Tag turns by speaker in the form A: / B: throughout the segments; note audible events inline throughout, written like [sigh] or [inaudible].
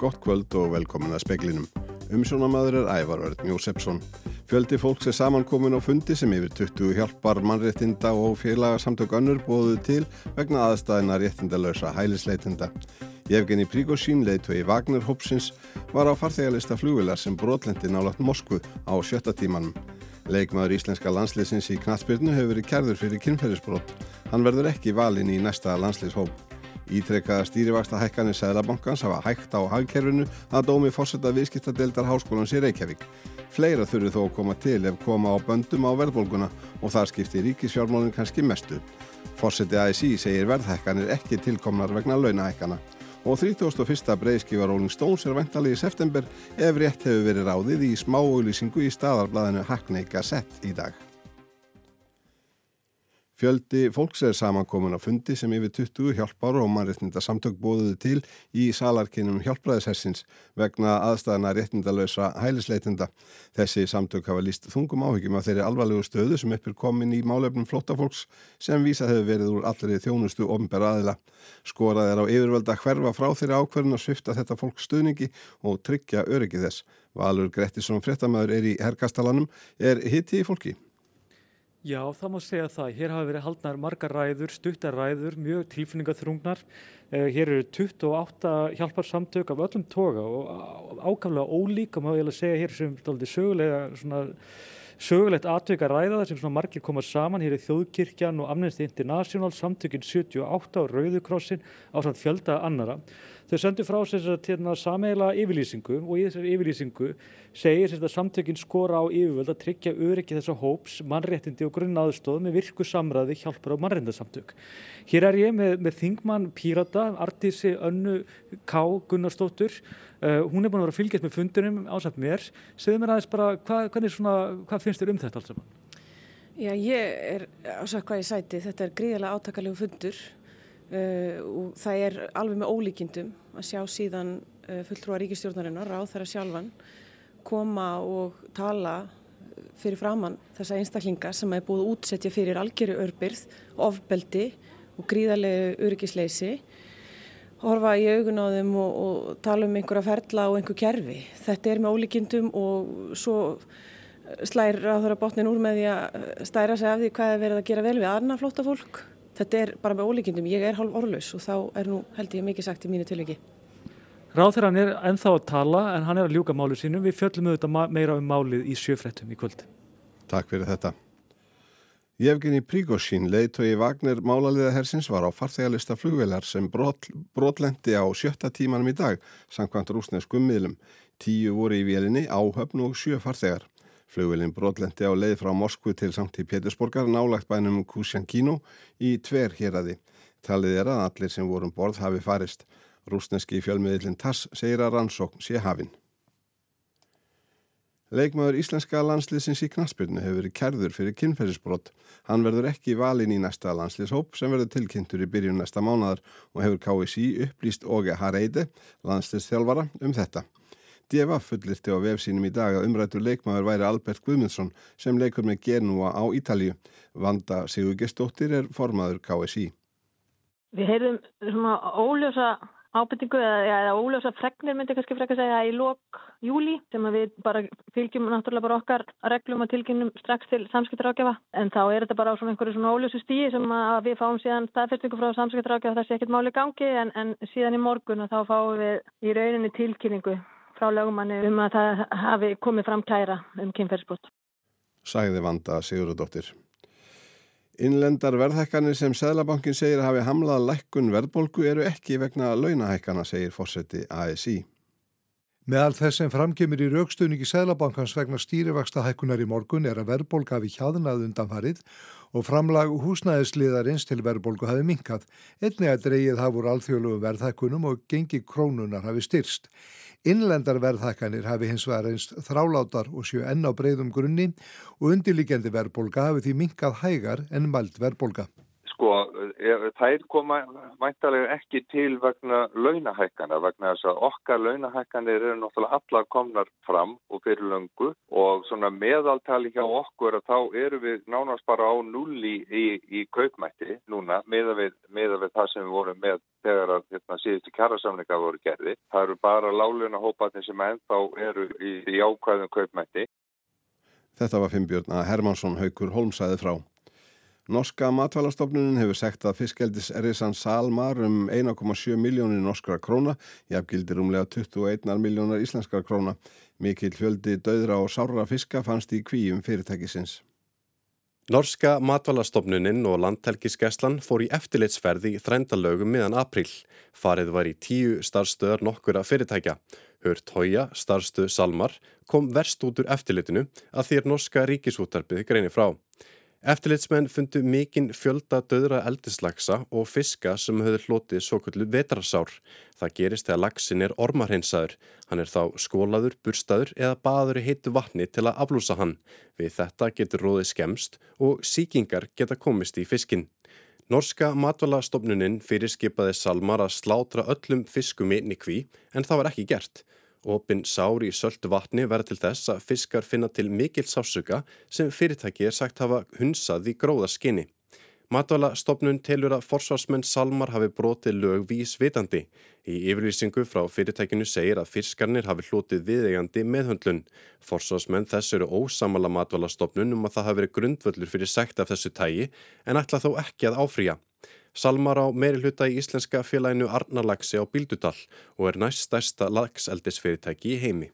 A: Gott kvöld og velkomin að speklinum. Umsjónamaður er Ævar Örn Jósefsson. Fjöldi fólks er samankomin á fundi sem yfir 20 hjálpar mannréttinda og félagsamtök önnur bóðu til vegna aðstæðina réttindalösa hælisleitinda. Jefgeni Príkosín, leiðtögi Vagner Hopsins, var á farþegarlista flugvilar sem brotlendi nálat Moskvu á sjötta tímanum. Leikmaður íslenska landsliðsins í Knatsbyrnu hefur verið kærður fyrir kynferðisbrot. Hann verður ekki valin í næsta landsliðshóp. Ítrekkaða stýrivaksta hækkanir Sæðlabankans hafa hægt á hagkerfinu að dómi fórsetta viðskiptadeildar háskólans í Reykjavík. Fleira þurfi þó að koma til ef koma á böndum á verðbólguna og þar skipti ríkisfjármálinn kannski mestu. Fórseti ASI segir verðhækkanir ekki tilkomnar vegna launahækkana. Og 31. breyðskífa Rolling Stones er ventalið í september ef rétt hefur verið ráðið í smá auðlýsingu í staðarblæðinu Hackney Gazette í dag. Fjöldi fólks er samankomin á fundi sem yfir 20 hjálpar og mannréttinda samtök bóðuðu til í salarkinum hjálpræðishessins vegna aðstæðana réttindalösa hælisleitinda. Þessi samtök hafa líst þungum áhyggjum af þeirri alvarlegu stöðu sem uppir komin í málefnum flóttafólks sem vísa hefur verið úr allri þjónustu ofnbæra aðila. Skorað er á yfirvölda hverfa frá þeirri ákverðin að svifta þetta fólk stuðningi og tryggja öryggi þess. Valur Grettisson fréttamaður er í herrkastalanum, er hitti í fólki.
B: Já, það má segja það. Hér hafa verið haldnar margar ræður, stuttar ræður, mjög tilfinningaþrungnar. Eh, hér eru 28 hjálparsamtök af öllum toga og ákvæmlega ólík og ég alveg segja hér sem sögulega svona sögulegt atvika ræða þar sem svona margir koma saman hér í Þjóðkirkjan og Amnesty International samtökinn 78 og Rauðukrossin á samt fjölda annara. Þau sendu frá sér hérna, sameila yfirlýsingu og í þessari yfirlýsingu segir að samtökinn skora á yfirvöld að tryggja öryggi þessa hóps, mannréttindi og grunnaðstóð með virku samræði hjálpar á mannréttindasamtök. Hér er ég með, með Þingmann Pírata, Artísi Önnu K. Gunnarsdóttur. Uh, hún er búin að vera að fylgjast með fundunum ásagt mér. Segðu mér aðeins bara, hvað, svona, hvað finnst þér um þetta alls saman?
C: Já, ég er ásagt hvað ég sæti. Þetta er gríðilega átakalegu fundur Uh, og það er alveg með ólíkindum að sjá síðan uh, fulltrúa ríkistjórnarinnar á þeirra sjálfan koma og tala fyrir framann þessa einstaklinga sem er búið að útsetja fyrir algjöru örbyrð, ofbeldi og gríðarlegu öryggisleysi horfa í augun á þeim og, og tala um einhverja ferla og einhver kerfi. Þetta er með ólíkindum og svo slæri á þeirra botnin úr með því að stæra sig af því hvað er verið að gera vel við aðna flóta fólk þetta er bara með ólíkindum, ég er hálf orðlaus og þá er nú held ég mikið sagt í mínu tilviki.
B: Ráþurann er enþá að tala en hann er að ljúka málu sínum. Við fjöllum auðvitað meira um málið í sjöfrettum í kvöld.
A: Takk fyrir þetta. Jefgeni Prígosín, leiðtói Vagner málaliða hersins var á farþegarlista flugvelar sem brot, brotlendi á sjötta tímanum í dag, samkvæmt rúsneskum miðlum. Tíu voru í vélinni, áhöfn og sjö farþegar. Flugvelin brotlendi á leið frá Moskvu til Sankti Pétursborgar nálagt bænum Kusjankino í tver héradi. Talið er að allir sem vorum borð hafi farist. Rúsneski fjölmiðlinn Tass segir að rannsókn sé hafinn. Leikmaður íslenska landsliðsins í Knaspirnu hefur verið kærður fyrir kynferðisbrott. Hann verður ekki valin í næsta landslýshóp sem verður tilkynntur í byrjun næsta mánadar og hefur KSI upplýst Óge Hareide, landsliðsþjálfara, um þetta. Deva fullirti á vefsínum í dag að umrættur leikmaður væri Albert Guðmundsson sem leikur með Genúa á Ítalju. Vanda Sigur Gestóttir er formaður KSI.
D: Við heyrðum svona óljósa ábyrtingu eða, eða óljósa fregnir myndi kannski frekka segja í lok júli sem við bara fylgjum náttúrulega bara okkar reglum og tilkynum strax til samskiptarákjafa en þá er þetta bara á svona einhverju svona óljósu stíi sem við fáum síðan staðfyrstingu frá samskiptarákjafa það sé ekkert máli gangi en, en síðan í morgun og þá fáum við í rauninni tilkynningu frá lögumanni um að það hafi komið fram kæra um kynferðsbrot.
A: Sæði Vanda Sigurðardóttir. Innlendar verðhækkanir sem Sæðlabankin segir hafi hamlað lækkun verðbolgu eru ekki vegna launahækkana, segir fórseti ASI.
E: Meðal þess sem framkemur í raukstöningi Sæðlabankans vegna stýrivaksta hækkunar í morgun er að verðbolga hafi hjaðnað undanfarið og framlag húsnæðisliðarins til verðbolgu hafi minkað. Einnig að dreyið hafur alþjóðlegu verðhækkunum og gengi krónunar hafi styrst. Innlendar verðhækkanir hafi hins vegar einst þrálátar og sjö enn á breyðum grunni og undirlíkjandi verðbólga hafi því minkað hægar en mælt verðbólga.
F: Sko, þær koma mæntalega ekki til vegna launahækana vegna þess að okkar launahækanir eru náttúrulega allar komnar fram og fyrir löngu og svona meðaltali hjá okkur að þá eru við nánast bara á nulli í, í kaupmætti núna meða við, meða við það sem við vorum með þegar að hérna, síðustu kjærasamlinga voru gerði. Það eru bara láluna hópatin sem ennþá eru í, í ákvæðum kaupmætti.
A: Þetta var Finnbjörn að Hermansson Haugur Holmsæði frá. Norska matvælastofnunin hefur segt að fiskeldis Erisan Salmar um 1,7 miljónir norskra króna, jafngildir umlega 21 miljónar íslenskra króna. Mikil fjöldi döðra og sára fiska fannst í kvíum fyrirtækisins.
G: Norska matvælastofnunin og landtelkiskeslan fór í eftirlitsferði í þrændalögum miðan april. Farið var í tíu starfstöðar nokkura fyrirtækja. Hört Hója, starfstöð Salmar, kom verst út úr eftirlitinu að er norska ríkisútarbið greini frá. Eftirlitsmenn fundu mikinn fjölda döðra eldislagsa og fiska sem höfðu hlotið svo kvöldu vetrasár. Það gerist þegar lagsin er ormarhinsaður. Hann er þá skólaður, burstaður eða baður í heitu vatni til að aflúsa hann. Við þetta getur róðið skemst og síkingar geta komist í fiskin. Norska matvalastofnuninn fyrir skipaði Salmar að slátra öllum fiskum í kví en það var ekki gert. Opin sár í söldu vatni verða til þess að fiskar finna til mikil sásuga sem fyrirtæki er sagt hafa hunsað í gróðaskinni. Matvala stopnun telur að forsvarsmenn Salmar hafi brotið lög vísvitandi. Í yfirlýsingu frá fyrirtækinu segir að fiskarnir hafi hlotið viðeigandi meðhundlun. Forsvarsmenn þess eru ósamala matvala stopnun um að það hafi verið grundvöldur fyrir sekt af þessu tægi en ætla þó ekki að áfrýja. Salmar á meiri hluta í íslenska félaginu Arnarlagsi á Bíldudal og er næst stærsta lagseldisfyrirtæki í heimi.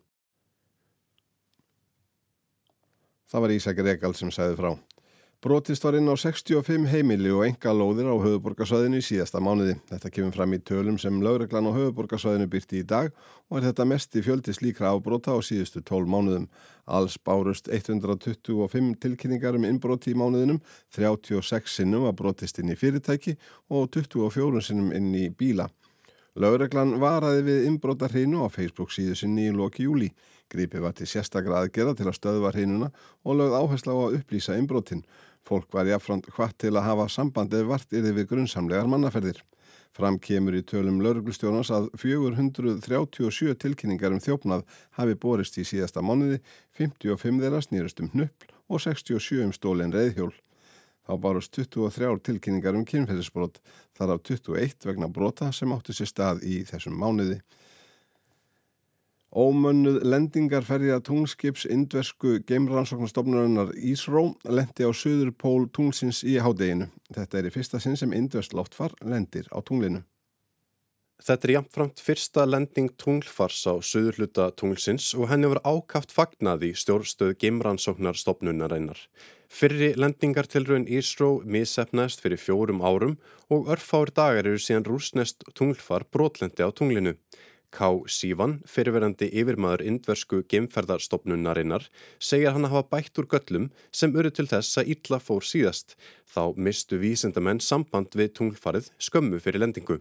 A: Það var Ísakir Ekal sem sæði frá. Brotist var inn á 65 heimili og enga lóðir á höfuborgarsvæðinu í síðasta mánuði. Þetta kemur fram í tölum sem lögreglan á höfuborgarsvæðinu byrti í dag og er þetta mest í fjöldi slíkra ábrota á síðustu 12 mánuðum. Alls bárust 125 tilkynningar um innbroti í mánuðinum, 36 sinnum var brotist inn í fyrirtæki og 24 sinnum inn í bíla. Lögreglan varaði við innbrota hreinu á Facebook síðu sinni í loki júli. Gripið var til sérstakra aðgerða til að stöðva hreinuna og lögð áhersla á að upplýsa innbrotin. Fólk var jáfnframt hvart til að hafa samband ef vart yfir við grunnsamlegar mannaferðir. Fram kemur í tölum lauruglustjónars að 437 tilkynningar um þjófnað hafi borist í síðasta mánuði, 55 þeirra snýrust um hnuppl og 67 um stólinn reyðhjól. Þá barust 23 tilkynningar um kynferðisbrot, þar af 21 vegna brota sem áttu sér stað í þessum mánuði. Ómönnuð lendingarferja tungskips indversku geimrannsóknarstofnurinnar Ísró lendi á söður pól tungsins í hádeginu. Þetta er í fyrsta sinn sem indverst loftfar lendir á tunglinu.
G: Þetta er jafnframt fyrsta lending tunglfars á söðurluta tunglsins og henni var ákaft fagnað í stjórnstöð geimrannsóknarstofnunarinnar. Fyrri lendingartilröun Ísró missefnaðist fyrir fjórum árum og örfáur dagar eru síðan rúsnest tunglfar brotlendi á tunglinu. K. Sívan, fyrirverandi yfirmaður indversku gemferðarstofnunarinnar, segir hann að hafa bætt úr göllum sem eru til þess að illa fór síðast. Þá mistu vísendamenn samband við tunglfarið skömmu fyrir lendingu.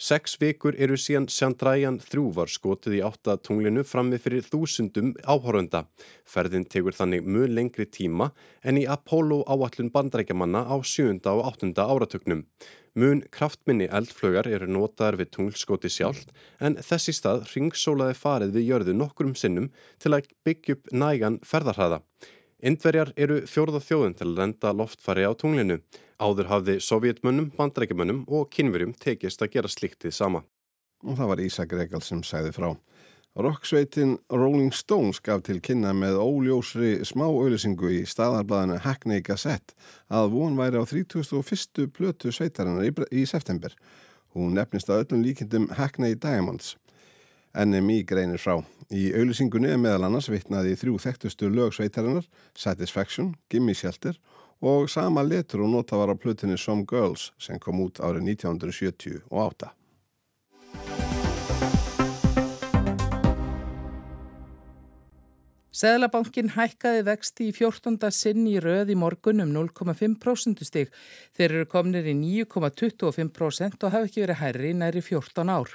G: Seks vikur eru síðan Sjandrajan 3 var skotið í átta tunglinu frammi fyrir þúsundum áhórunda. Ferðin tegur þannig mjög lengri tíma en í Apollo áallun bandrækjamanna á sjönda og áttunda áratögnum. Mun kraftminni eldflögar eru notaðar við tunglskoti sjálf en þessi stað ringsólaði farið við jörðu nokkrum sinnum til að byggja upp nægan ferðarhraða. Indverjar eru fjórða þjóðun til að lenda loftfari á tunglinu. Áður hafði sovjetmönnum, bandrækjumönnum og kynverjum tekist að gera sliktið sama.
A: Og það var Ísak Regal sem sæði frá. Rocksveitin Rolling Stones gaf til kynna með óljósri smáauðlisingu í staðarblæðinu Hackney Gazette að von væri á 31. plötu sveitarinnar í, september. Hún nefnist að öllum líkindum Hackney Diamonds. NMI greinir frá. Í auðlisingunni meðal annars vitnaði þrjú þekktustu lögsveitarinnar, Satisfaction, Gimme Shelter og sama letur og nota var á plutinni Some Girls sem kom út árið 1978.
H: Seðlabankin hækkaði vexti í 14. sinn í röð í morgun um 0,5% stig. Þeir eru komnir í 9,25% og hafa ekki verið hærri næri 14 ár.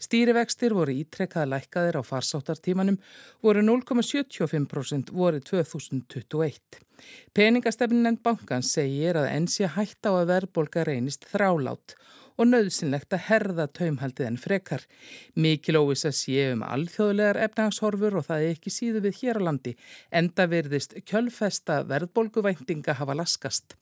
H: Stýrivextir voru ítrekkaða lækkaðir á farsáttartímanum voru 0,75% voru 2021. Peningastefnin en bankan segir að enn sé hætt á að verðbolga reynist þrálátt og nöðsynlegt að herða taumhaldið en frekar. Mikil óvis að sé um alþjóðlegar efnagshorfur og það er ekki síðu við hér á landi, enda verðist kjölfesta verðbólguvæntinga hafa laskast.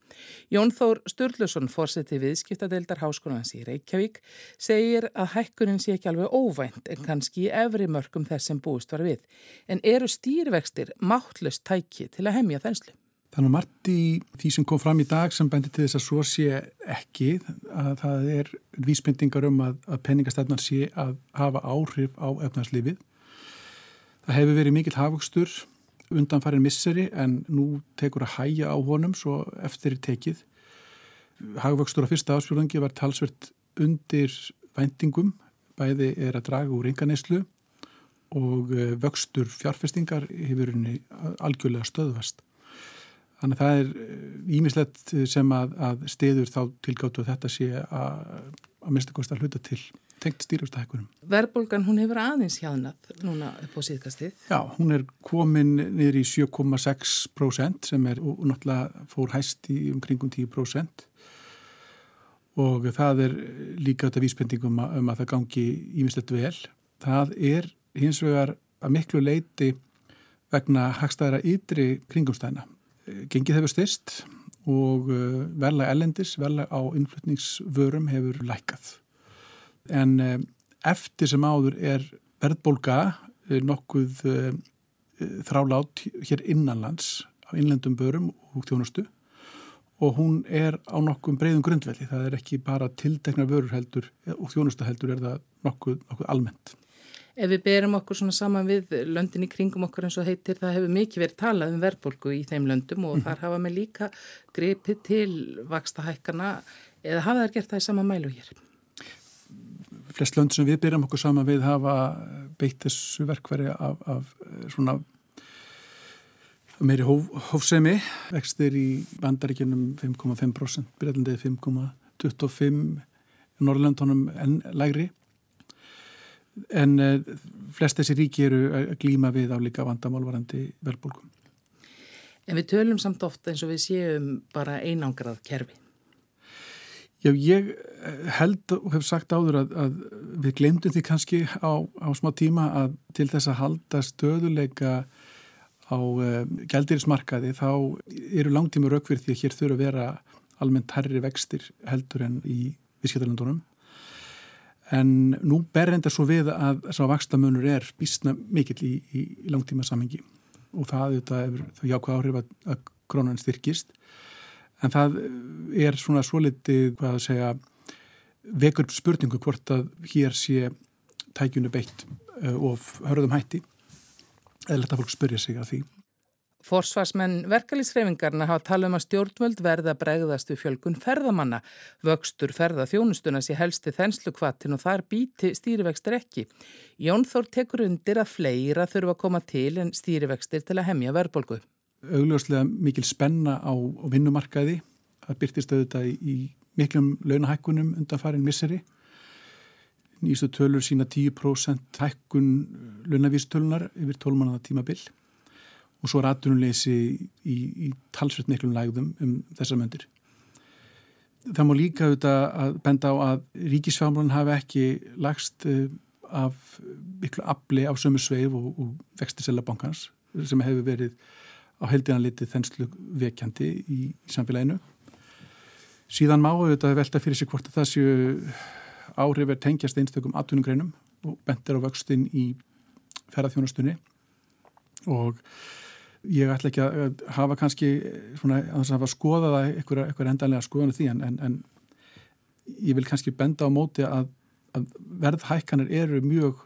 H: Jón Þór Sturluson, fórseti viðskiptadeildar Háskólands í Reykjavík, segir að hækkunin sé ekki alveg óvænt en kannski í efri mörgum þess sem búist var við. En eru stýrvextir máttlust tæki til að hemja þenslu?
I: Þannig margt í því sem kom fram í dag sem bendir til þess að svo sé ekki að það er vísbendingar um að, að peningastefnar sé að hafa áhrif á efnarslifið. Það hefur verið mikill hafugsstur undan farin misseri en nú tekur að hæja á honum svo eftir tekið. Hagvöxtur á fyrsta áspjörðangi var talsvert undir væntingum, bæði er að draga úr enganeyslu og eh, vöxtur fjárfestingar hefur algjörlega stöðvast. Þannig að það er ímislegt sem að, að stiður þá tilgáttu að þetta sé að, að mista kost að hluta til tengt stýrjumstækunum.
H: Verbolgan, hún hefur aðeins hjáðnað núna upp á síðkastið?
I: Já, hún er komin niður í 7,6% sem er og náttúrulega fór hæst í umkringum 10% og það er líka þetta vísbendingum um að það gangi ímislegt vel. Það er hins vegar að miklu leiti vegna hagstæðara ytri kringumstæna Gengið hefur styrst og uh, verðlag ellendis, verðlag á innflutningsvörum hefur lækað. En uh, eftir sem áður er verðbólga uh, nokkuð þrálát hér innanlands á innlendum börum og þjónustu og hún er á nokkuð breyðum grundvelli. Það er ekki bara tildekna vörur heldur og þjónustu heldur er það nokkuð, nokkuð almennt.
H: Ef við berum okkur svona saman við löndin í kringum okkur eins og heitir, það hefur mikið verið talað um verðbólgu í þeim löndum og mm. þar hafa með líka grepið til vaksta hækkana eða hafa þær gert það í sama mælu hér?
I: Flest lönd sem við berum okkur saman við hafa beitt þessu verkveri af, af svona meiri hóf, hófsemi, vextir í vandaríkinum 5,5%, Breilandið 5,25%, Norrlöndunum en lægri en uh, flest þessi ríki eru að glýma við álíka vandamálvarandi velbólkum.
H: En við tölum samt ofta eins og við séum bara einangrað kerfi.
I: Já, ég eh, held og hef sagt áður að, að við glemdum því kannski á, á smá tíma að til þess að halda stöðuleika á uh, eh, gældirismarkaði þá eru langtíma raukverð því að hér þurfa að vera almennt herri vextir heldur en í visskjöldarlandunum En nú ber enda svo við að þess að vakstamunur er bísna mikill í, í, í langtíma samengi og það er þau jákvæð áhrif að, að krónan styrkist. En það er svona svo litið, hvað að segja, vekur spurningu hvort að hér sé tækjunu beitt uh, og hörðum hætti. Eða leta fólk spyrja sig að því.
H: Forsvarsmenn verkalýsreifingarna hafa talað um að stjórnvöld verða bregðast við fjölgun ferðamanna. Vöxtur ferðaþjónustuna sé helsti þenslukvattin og þar býti stýrivextir ekki. Jón Þór tekur undir að fleira þurfa að koma til en stýrivextir til að hemja verðbolgu.
I: Augljóslega mikil spenna á vinnumarkaði. Það byrtist auðvitað í miklum launahækkunum undan farin misseri. Nýstu tölur sína 10% hækkun launavístölunar yfir 12 mannaða tímabill og svo er aðdunuleysi í, í talsveit miklum lægðum um þessar möndir. Það má líka auðvitað að benda á að ríkisfjármálun hafi ekki lagst eh, af miklu afli á sömu sveif og, og vexti selabankans sem hefur verið á heldinanlitið þenslu vekjandi í, í samfélaginu. Síðan má auðvitað velta fyrir sig hvort að það séu áhrif er tengjast einstökum aðtunungreinum og bentir á vöxtin í ferðarþjónastunni og ég ætla ekki að hafa kannski svona að hafa skoðað að eitthvað endanlega skoðanu því en, en, en ég vil kannski benda á móti að, að verðhækkanir eru mjög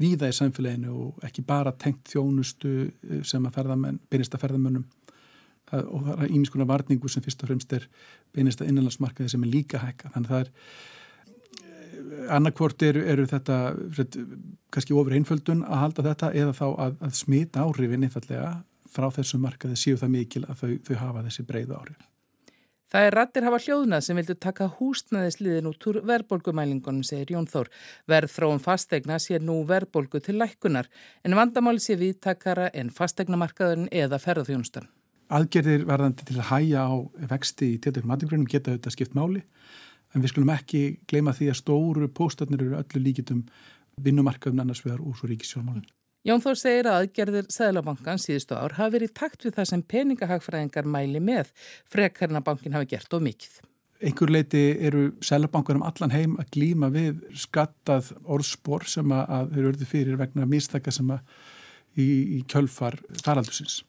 I: víða í samfélaginu og ekki bara tengt þjónustu eh, sem að ferðamenn, beinist að ferðamönnum. Og það er ímiðskonar varningu sem fyrst og fremst er beinist að innanlandsmarkaði sem er líka hækka þannig það er eh, annarkvort eru, eru þetta kannski ofur einföldun að halda þetta eða þá að, að smita áhrifin einfallega frá þessu markaði séu það mikil að þau, þau hafa þessi breyðu áhrif.
H: Það er rattir hafa hljóðnað sem vildu taka húsnaðisliðin út úr verðbólgumælingunum, segir Jón Þór. Verðfráum fastegna sé nú verðbólgu til lækkunar en vandamáli sé viðtakara en fastegnamarkaðurinn eða ferðarþjónustan.
I: Aðgerðir verðandi til að hæja á vexti í tiltökum matigrunum geta auðvitað skipt máli en við skulum ekki gleyma því að stóru póstarnir eru öllu líkitum vinnumarkaðum annars vegar úr svo ríkisjálfmálinn.
H: Jón Þór segir að aðgerðir Sæðlabankan síðustu ár hafi verið takt við það sem peningahagfræðingar mæli með frekarna bankin hafi gert of mikið.
I: Einhver leiti eru Sæðlabankar um allan heim að glýma við skattað orðspor sem að þeir eru fyrir vegna místaka sem að í, í kjölfar faraldusins.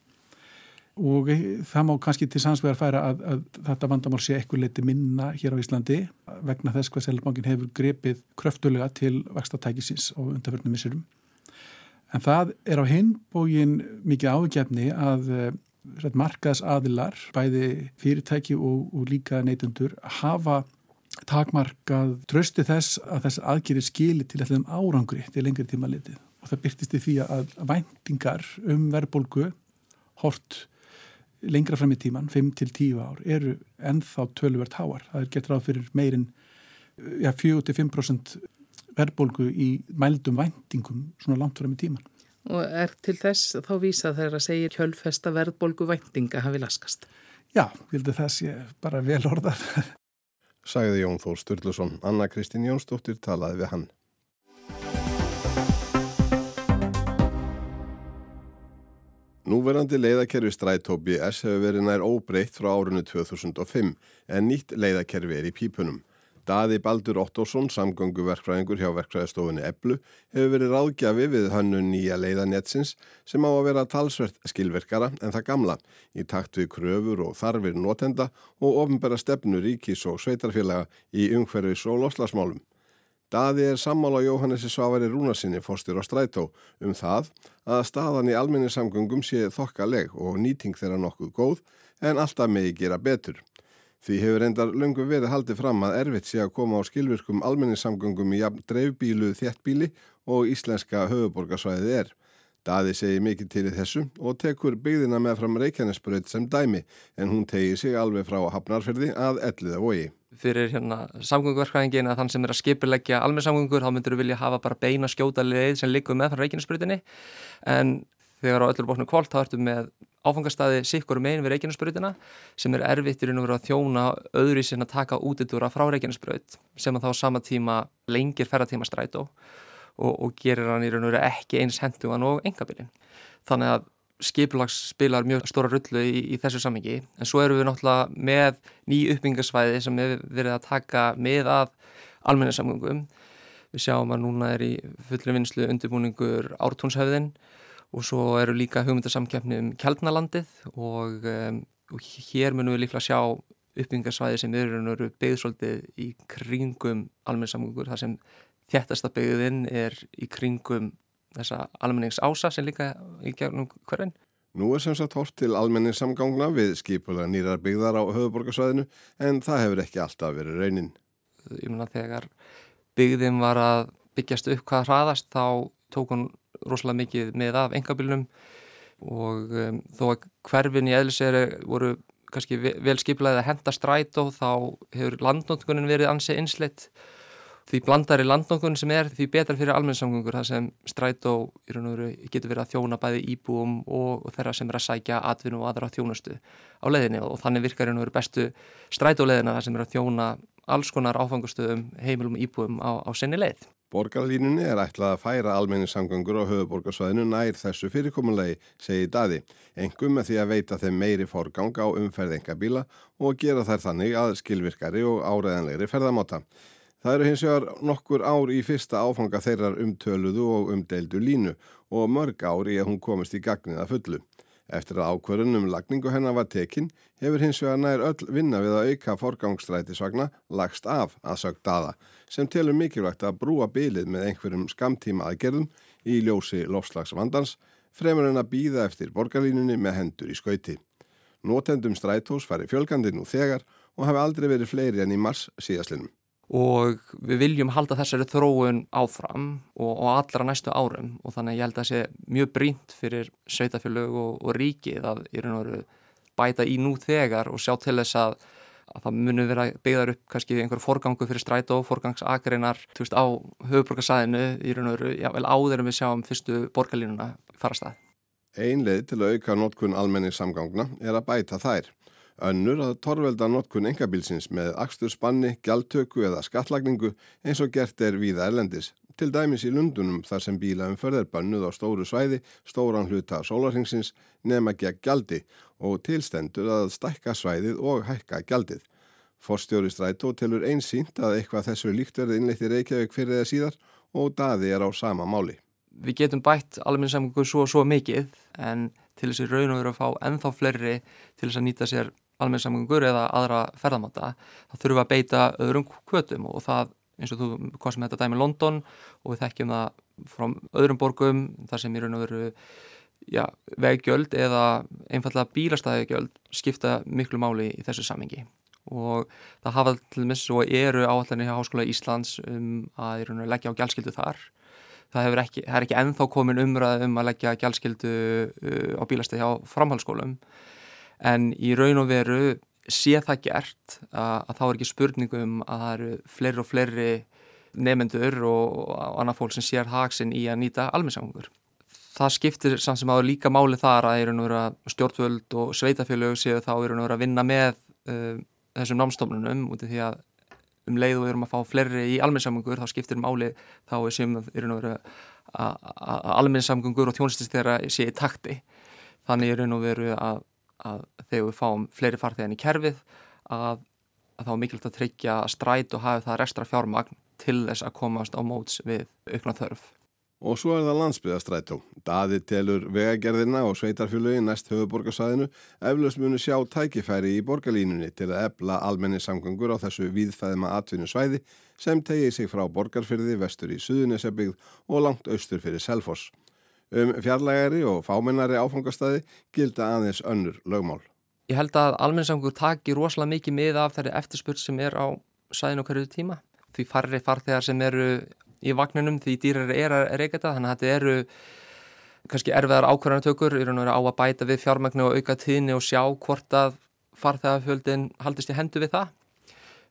I: Og það má kannski til samsvegar færa að, að þetta vandamál sé ekkur leiti minna hér á Íslandi vegna þess hvað Sæðlabankin hefur grepið kröftulega til vakstatækisins á undarförnum missurum. En það er á hinbógin mikið ágefni að uh, markaðsadilar, bæði fyrirtæki og, og líka neytundur, hafa takmarkað trösti þess að þess aðgerir skili til allum árangri til lengri tíma litið. Og það byrtist í því að væntingar um verðbólgu hort lengra fram í tíman, 5-10 ár, eru ennþá töluvert háar. Það er gett ráð fyrir meirinn ja, 4-5% verðbólgu í mældum væntingum svona langt fram í tíman.
H: Og er til þess þá vísa þegar að segja kjölfesta verðbólgu væntinga hafi laskast?
I: Já, vildi þess ég bara vel orðar. [laughs]
A: Sagði Jón Þór Sturluson. Anna Kristín Jónsdóttir talaði við hann. Núverandi leiðakerfi Strætópi S hefur verið nær óbreytt frá árunni 2005 en nýtt leiðakerfi er í pípunum. Daði Baldur Ottosson, samgönguverkfræðingur hjá verkfræðistofunni Eblu, hefur verið ráðgjafi við hannu nýja leiðanetsins sem á að vera talsvert skilverkara en það gamla í takt við kröfur og þarfir notenda og ofnbæra stefnu ríkis og sveitarfélaga í umhverfis og loslasmálum. Daði er sammála Jóhannesi Svavari Rúnarsinni fórstur á strætó um það að staðan í almenni samgöngum sé þokkaleg og nýting þeirra nokkuð góð en alltaf megi gera betur. Því hefur reyndar löngum verið haldið fram að erfitt sé að koma á skilvirkum almenningssamgöngum í dreifbílu þjættbíli og íslenska höfuborgarsvæðið er. Daði segi mikið til í þessu og tekur byggðina með fram Reykjanesbröð sem dæmi en hún tegir sig alveg frá Hafnarferði að elliða vogi.
J: Fyrir hérna samgöngverkvæðingin að þann sem er að skipilegja almenningssamgöngur þá myndur við vilja hafa bara beina skjóta leið sem likur með frá Reykjanesbröðinni en þegar á öllur bóknu kvólt þá ertu með áfangastæði sikkur megin við Reykjanesbröðina sem er erfittir inn og verið að þjóna öðru í sinna taka útidúra frá Reykjanesbröð sem að þá sama tíma lengir ferratíma strætó og, og gerir hann í raun og veru ekki eins hendugan og engabilin. Þannig að skipulags spilar mjög stóra rullu í, í þessu samengi en svo eru við náttúrulega með ný uppbyggingasvæði sem við verið að taka með að almenninsamgöngum. Við sjáum að núna er í fullri vinslu undirbúningur ártúnshöfðin og svo eru líka hugmyndasamkjöfni um Kjeldnalandið og, um, og hér munum við líklega sjá uppbyggingarsvæði sem eru byggðsvöldið í kringum almenningssamgöngur þar sem þjættasta byggðin er í kringum þessa almenningsása sem líka í gegnum hverfinn.
A: Nú er sem sagt hort til almenningssamgangna við skipulega nýrar byggðar á höfuborgarsvæðinu en það hefur ekki alltaf verið raunin.
J: Ég menna þegar byggðin var að byggjast upp hvað hraðast þá tók hún rosalega mikið með af engabilnum og um, þó að hverfin í eðliseri voru kannski vel skiplaðið að henda stræt og þá hefur landnótkunnin verið ansið einsleitt því blandari landnótkunnin sem er því betra fyrir almennsamgöngur það sem stræt og getur verið að þjóna bæði íbúum og, og þeirra sem er að sækja atvinnu og aðra þjónustu á leðinni og þannig virkar verið bestu stræt og leðina það sem er að þjóna alls konar áfangastöðum heimilum íbúum á, á senni leið.
A: Borgarlínunni er ætlað að færa almenningssamgangur á höfuborgarsvæðinu nær þessu fyrirkomunlegi, segi Daði, engum með því að veita þeim meiri forgang á umferðingabíla og gera þær þannig að skilvirkari og áreðanlegri ferðamáta. Það eru hins vegar nokkur ár í fyrsta áfanga þeirrar umtöluðu og umdeildu línu og mörg ár í að hún komist í gagniða fullu. Eftir að ákverðunum lagningu hennar var tekin hefur hins vegar nær öll vinna við að auka forgangstrætisvagna lagst af að sögt aða sem telur mikilvægt að brúa bylið með einhverjum skamtíma aðgerðum í ljósi lofslagsvandans fremur en að býða eftir borgarlínunni með hendur í skauti. Nótendum strætós fari fjölgandi nú þegar og hafi aldrei verið fleiri enn í mars síðaslinum.
J: Og við viljum halda þessari þróun áfram og, og allra næstu árum og þannig ég held að það sé mjög brínt fyrir sveitafélög og, og ríkið að í raun og veru bæta í nú þegar og sjá til þess að, að það muni vera byggðar upp kannski einhver forgangu fyrir strætó, forgangsakreinar á höfuborgarsæðinu í raun og veru, já vel áður en við sjáum fyrstu borgarlínuna fara stað.
A: Ein leið til að auka notkun almenni samgangna er að bæta þær. Önnur að torvelda notkun engabilsins með axtur spanni, gjaldtöku eða skattlagningu eins og gert er víða erlendis. Til dæmis í Lundunum þar sem bílaumferð er bannuð á stóru svæði, stóran hluta sólarhengsins nema gegn gjaldi og tilstendur að stækka svæðið og hækka gjaldið. Forstjóri Strætó telur einsýnt að eitthvað þessu líkt verði innleitt í Reykjavík fyrir eða síðar og daði er á sama máli.
J: Við getum bætt almenningssamgöngu svo og svo mikið en til þessi raun og veru að fá ennþá fleiri til þess að nýta sér almenningssamgöngur eða aðra ferðamáta þá þurfum við að beita öðrum kvötum og það eins og þú komst með þetta dæmi London og við þekkjum það frá öðrum borgum þar sem í raun og veru já, veggjöld eða einfallega bílastæðegjöld skipta miklu máli í þessu samengi og það hafa til dæmis og eru áallinni hjá Háskóla Íslands um að í raun og veru leggja á gjaldskildu þar. Það, ekki, er ekki ennþá komin umræð um að leggja gjaldskildu uh, á bílastæði á framhalskólum en í raun og veru sé það gert að, að þá er ekki spurningum að það eru fleiri og fleiri nefendur og, og annað fólk sem sér haksinn í að nýta almennssangur. Það skiptir samt sem áður líka máli þar að, að stjórnvöld og sveitafélög séu þá að vinna með uh, þessum námstofnunum út af því að um leið og við erum að fá fleiri í almennssamgöngur þá skiptir máli þá er sem að almennssamgöngur og tjónstist þeirra sé í takti. Þannig er raun og veru að að þegar við fáum fleiri farþegan í kerfið að, að þá er mikilvægt að tryggja stræt og hafi það restra fjármagn til þess að komast á móts við aukna þörf.
A: Og svo er það landsbyðastrætó. Daði telur vegagerðina og sveitarfjöluði næst höfuborgarsæðinu eflaust muni sjá tækifæri í borgarlínunni til að ebla almenni samgangur á þessu víðfæðima atvinnusvæði sem tegið sig frá borgarfyrði vestur í Suðunisebygð og langt austur fyrir Selfoss. Um fjarlægari og fámennari áfangastæði gilda aðeins önnur lögmál.
J: Ég held að almenningssamgur taki rosalega mikið með af þeirri eftirspurt sem er á sæðinu hverju tíma. Því farri farþegar sem eru í vagninum því dýrar er að reyka þetta þannig að þetta eru kannski erfiðar ákvarðanatökur á að bæta við fjármagnu og auka tíðni og sjá hvort að farþegarfjöldin haldist í hendu við það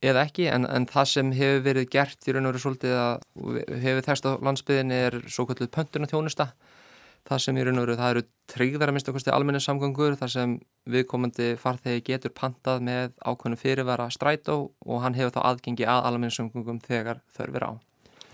J: eða ekki en, en það sem hefur verið gert í raun og veru svolítið að hefur þess að landsbyðin er svo kvölduð pöntuna þjónusta það sem í raun og veru það eru tryggðar að mista okkurstu almenni samgangur þar sem viðkomandi farþegi getur pantað með ákveðinu fyrirvara strætó og hann hefur þá aðgengi að almenni samgangum þegar þörfir á.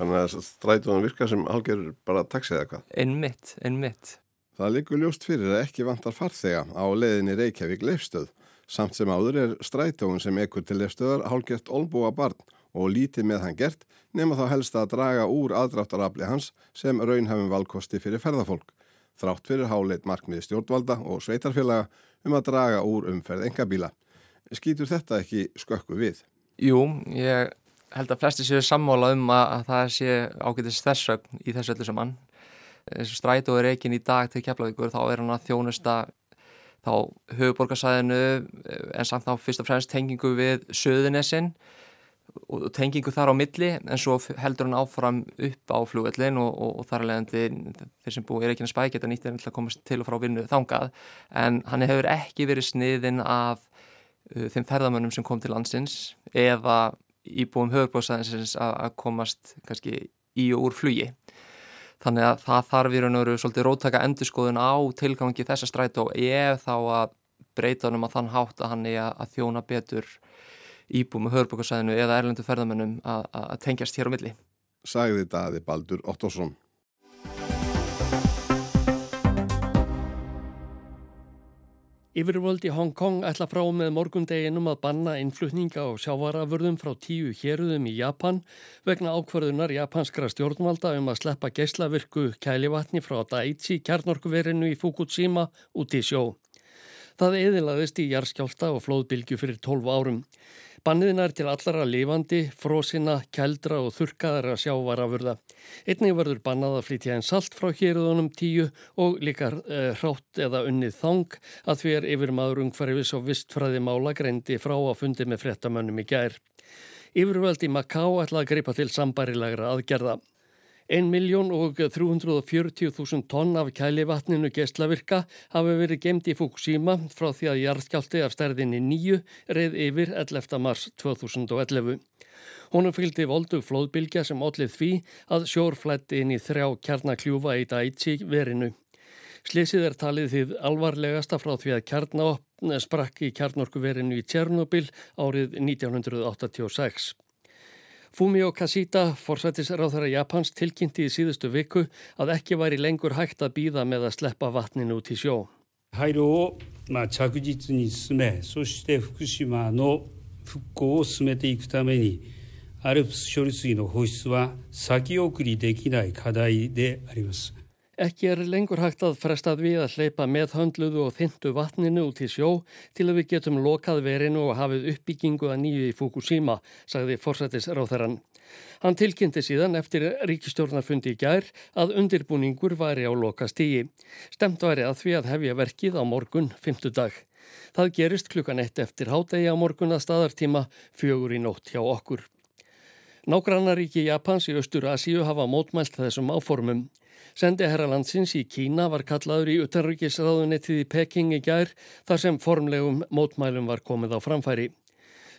A: Þannig að strætóðan virkar sem halger bara taxið eða hvað?
J: Einmitt, einmitt.
A: Það likur ljóst fyrir að ekki vantar farþega á leðinni Reykjavík leifstöð samt sem áður er strætóðun sem ekkur til leifstöðar hálgert olbúa barn og lítið með hann gert nema þá helst að draga úr aðdráttarafli hans sem raunhafum valkosti fyrir ferðafólk þrátt fyrir háleit markmiði stjórnvalda og sveitarfélaga um að draga úr umferð engabíla. Skýtur þetta ekki skökku við?
J: Jú, ég held að flesti séu sammála um að, að það sé ágætist þessögn í þessu öllu saman. Þessu strætu er ekki í dag til keflavíkur, þá er hann að þjónusta þá höfuborgarsæðinu en samt þá fyrst og fremst tengingu við söðunessin og tengingu þar á milli en svo heldur hann áfram upp á flugvellin og, og, og þar alveg þeir sem búið er ekki að spækja þetta nýtt en að komast til og frá vinnu þangað. En hann hefur ekki verið sniðin af uh, þeim ferðamönnum sem kom til landsins eða íbúum höfurbóðsæðinsins að komast kannski í og úr flugi. Þannig að það þarf í raun og veru svolítið róttaka endurskoðun á tilgangi þessa strætó ef þá að breyta hann um að þann hátt að hann er að þjóna betur íbúum og hörbúkarsæðinu eða erlendu ferðamennum að tengjast hér á milli.
A: Sagði daði Baldur Ottosson.
K: Yfirvöld í Hong Kong ætla frá með morgundeginum að banna innflutninga og sjávarafurðum frá tíu héruðum í Japan vegna ákvarðunar japanskra stjórnvalda um að sleppa geyslavirku kælivatni frá Daiichi kjarnorkuverinu í Fukushima út í sjó. Það eðilaðist í jarskjálta og flóðbylgu fyrir 12 árum. Banniðin er til allara lifandi, frósina, keldra og þurkaðara sjávarafurða. Einnig verður bannað að flytja einn salt frá hérðunum tíu og líka e, hrátt eða unnið þang að því er yfir maður ungferðis og vistfræði mála greindi frá að fundi með frettamönnum í gær. Yfirvöld í Maká ætla að greipa til sambarilegra aðgerða. 1.340.000 tonn af kælivatninu geislavirka hafi verið gemd í Fukushima frá því að jarðskjálti af stærðinni nýju reið yfir 11. mars 2011. Honum fylgdi voldug flóðbylgja sem ollið því að sjór flætti inn í þrjá kjarnakljúfa í Daiichi verinu. Slisið er talið því alvarlegasta frá því að kjarnaopn sprakk í kjarnorkuverinu í Tjernobyl árið 1986. Fumio Kashita, forsættisráþara Japans, tilkynnti í síðustu viku að ekki væri lengur hægt að býða með að sleppa vatninu út í sjó.
L: 廃炉を、まあ、着実に進めそして福島の復興を進めていくために ALPS 処理水の放出は先送りできない課題であります。
K: Ekki er lengur hægt að frestað við að hleypa með höndluðu og þyndu vatninu út í sjó til að við getum lokað verinu og hafið uppbyggingu að nýju í Fukushima, sagði forsættisráþarann. Hann tilkynnti síðan eftir ríkistjórnarfundi í gær að undirbúningur væri á loka stígi. Stemt væri að því að hefja verkið á morgun, fymtudag. Það gerist klukkan eitt eftir hádegi á morgun að staðartíma fjögur í nótt hjá okkur. Nágrannaríki Japans í Östur Asíu hafa mótmælt þessum áformum. Sendi herralandsins í Kína var kallaður í utanryggisráðunettið í Peking í gær þar sem formlegum mótmælum var komið á framfæri.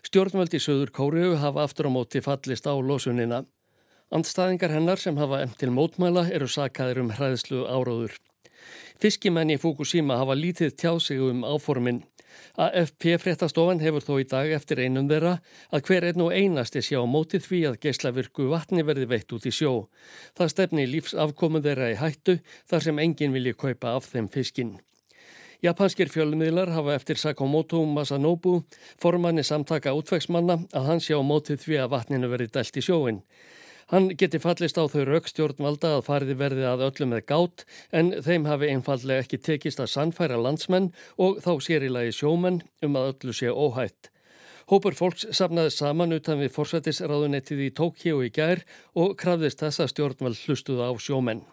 K: Stjórnvöldi Söður Kóriu hafa aftur á móti fallist á losunina. Andstæðingar hennar sem hafa emt til mótmæla eru sakaðir um hræðslu áróður. Fiskimenn í Fukushima hafa lítið tjáð sig um áforminn. AFP fréttastofan hefur þó í dag eftir einum þeirra að hver einn og einasti sjá mótið því að geislavirku vatni verði veitt út í sjó. Það stefni lífsafkomu þeirra í hættu þar sem enginn vilji kaupa af þeim fiskinn. Japanskir fjölmiðlar hafa eftir Sakamoto Masanobu, formanni samtaka útvegsmanna, að hann sjá mótið því að vatninu verði dælt í sjóin. Hann geti fallist á þau raukstjórnvalda að fariði verði að öllum með gát en þeim hafi einfallega ekki tekist að sannfæra landsmenn og þá sér í lagi sjómenn um að öllu sé óhætt. Hópur fólks safnaði saman utan við forsættisráðunettið í Tókíu í gær og krafðist þessa stjórnvald hlustuða á sjómenn.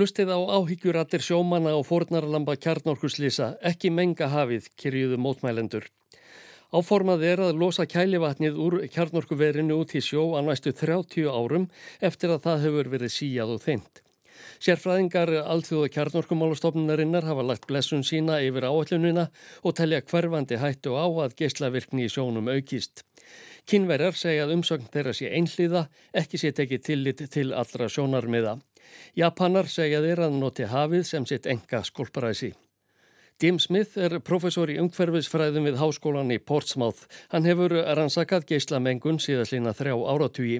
K: Hlustið á áhyggjurattir sjómanna og fornarlamba kjarnorkuslýsa, ekki menga hafið, kyrjuðu mótmælendur. Áformað er að losa kælivatnið úr kjarnorkuverinu út í sjó á næstu 30 árum eftir að það hefur verið síjað og þeint. Sérfræðingar allþjóða kjarnorkumálastofnunarinnar hafa lagt blessun sína yfir áallunina og telja hverfandi hættu á að geyslavirkni í sjónum aukist. Kynverjar segja að umsögn þeirra sé einhliða, ekki sé tekið tillit til allra sjónarmiða. Japanar segja þeir að noti hafið sem sitt enga skolparæsi. Jim Smith er professor í umhverfisfræðum við háskólan í Portsmouth. Hann hefur rannsakað geislamengun síðastlýna þrjá áratugi.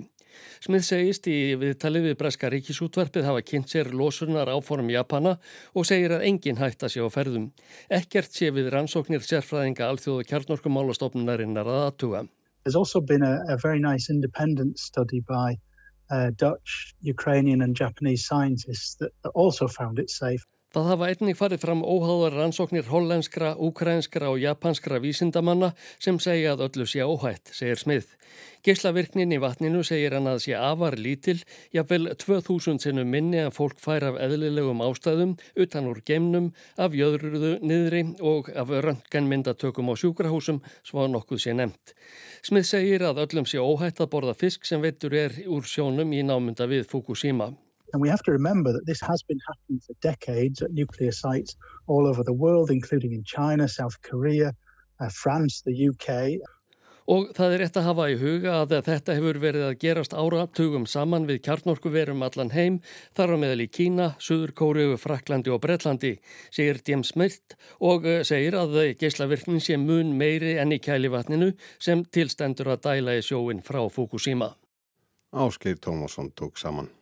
K: Smith segist í viðtalið við Breska ríkisútvarpið hafa kynnt sér losunar áform Japana og segir að engin hætta sé á ferðum. Ekkert sé við rannsóknir sérfræðinga alþjóðu kjarnorkumálastofnunarinnar að aðtuga.
M: There's also been a, a very nice independent study by uh, Dutch, Ukrainian and Japanese scientists that, that also found it safe.
K: Það hafa einnig farið fram óháðar rannsóknir hollenskra, ukrainskra og japanskra vísindamanna sem segja að öllu sé óhætt, segir Smith. Geislavirknin í vatninu segir hann að sé afar lítil, jafnvel 2000 sinnum minni að fólk fær af eðlilegum ástæðum, utan úr geimnum, af jöðruðu niðri og af röntgenmyndatökum á sjúkrahúsum, svo nokkuð sé nefnt. Smith segir að öllum sé óhætt að borða fisk sem veitur er úr sjónum í námynda við Fukushima.
M: And we have to remember that this has been happening for decades at nuclear sites all over the world, including in China, South Korea, uh, France, the UK.
K: Og það er rétt að hafa í huga að þetta hefur verið að gerast áratugum saman við kjarnorkuverum allan heim, þar á meðal í Kína, Suður Kóriu, Fraklandi og Breitlandi, segir James Smith og uh, segir að geyslavirknin sé mun meiri enn í kælivatninu sem tilstendur að dæla í sjóin frá Fukushima.
A: Áskeir Tómasson tók saman.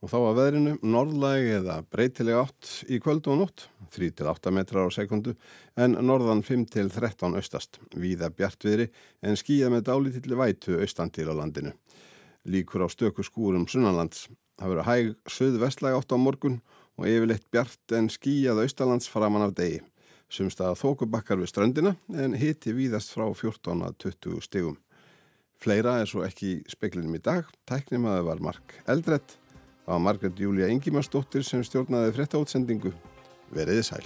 A: Og þá að veðrinu, norðlæg eða breytileg átt í kvöld og nótt, 3-8 metrar á sekundu, en norðan 5-13 austast, víða bjartviðri, en skýða með dálítilli vætu austan til á landinu. Líkur á stöku skúrum sunnanlands. Það verður hæg söðvestlæg átt á morgun og yfirleitt bjart en skýjað austalands framann af degi. Sumstaða þókubakkar við ströndina, en hiti víðast frá 14-20 stegum. Fleira er svo ekki í speklinum í dag, tæknimaðu var Mark Eldrett, Það var Margret Júlia Engimarsdóttir sem stjórnaði frétta átsendingu. Veriði sæl.